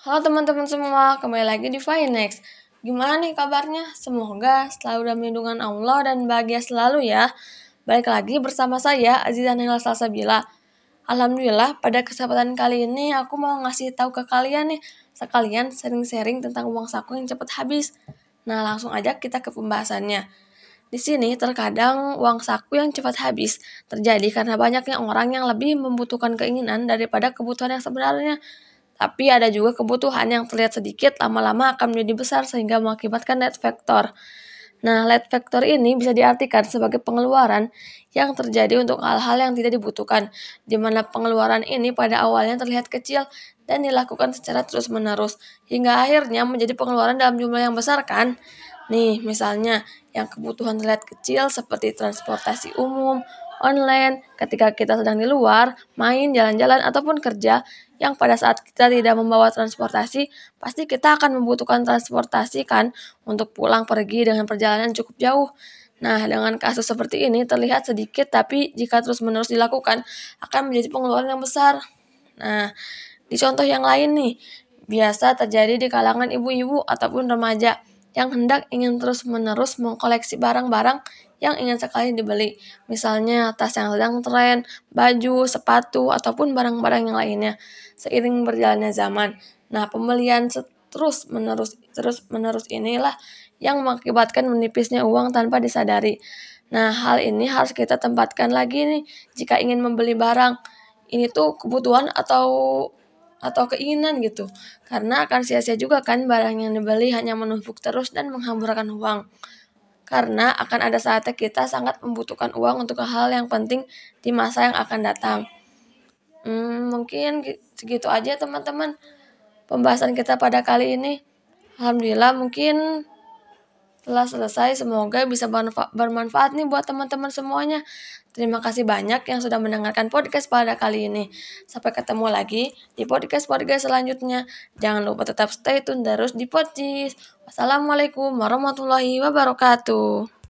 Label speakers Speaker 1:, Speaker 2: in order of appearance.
Speaker 1: Halo teman-teman semua, kembali lagi di Finex. Gimana nih kabarnya? Semoga selalu dalam lindungan Allah dan bahagia selalu ya. Balik lagi bersama saya, Aziza Nila Salsabila. Alhamdulillah, pada kesempatan kali ini aku mau ngasih tahu ke kalian nih, sekalian sharing-sharing tentang uang saku yang cepat habis. Nah, langsung aja kita ke pembahasannya. Di sini terkadang uang saku yang cepat habis terjadi karena banyaknya orang yang lebih membutuhkan keinginan daripada kebutuhan yang sebenarnya. Tapi ada juga kebutuhan yang terlihat sedikit lama-lama akan menjadi besar sehingga mengakibatkan net factor. Nah, net factor ini bisa diartikan sebagai pengeluaran yang terjadi untuk hal-hal yang tidak dibutuhkan, di mana pengeluaran ini pada awalnya terlihat kecil dan dilakukan secara terus-menerus, hingga akhirnya menjadi pengeluaran dalam jumlah yang besar kan? Nih, misalnya yang kebutuhan terlihat kecil seperti transportasi umum, online, ketika kita sedang di luar, main, jalan-jalan, ataupun kerja, yang pada saat kita tidak membawa transportasi, pasti kita akan membutuhkan transportasi kan untuk pulang pergi dengan perjalanan cukup jauh. Nah, dengan kasus seperti ini terlihat sedikit, tapi jika terus-menerus dilakukan, akan menjadi pengeluaran yang besar. Nah, di contoh yang lain nih, biasa terjadi di kalangan ibu-ibu ataupun remaja yang hendak ingin terus-menerus mengkoleksi barang-barang yang ingin sekali dibeli. Misalnya tas yang sedang tren, baju, sepatu, ataupun barang-barang yang lainnya. Seiring berjalannya zaman. Nah, pembelian terus menerus terus menerus inilah yang mengakibatkan menipisnya uang tanpa disadari. Nah, hal ini harus kita tempatkan lagi nih jika ingin membeli barang. Ini tuh kebutuhan atau atau keinginan gitu. Karena akan sia-sia juga kan barang yang dibeli hanya menumpuk terus dan menghamburkan uang karena akan ada saatnya kita sangat membutuhkan uang untuk hal yang penting di masa yang akan datang. Hmm, mungkin segitu aja teman-teman pembahasan kita pada kali ini. Alhamdulillah mungkin telah selesai. Semoga bisa bermanfaat nih buat teman-teman semuanya. Terima kasih banyak yang sudah mendengarkan podcast pada kali ini. Sampai ketemu lagi di podcast-podcast selanjutnya. Jangan lupa tetap stay tune terus di podcast. Wassalamualaikum warahmatullahi wabarakatuh.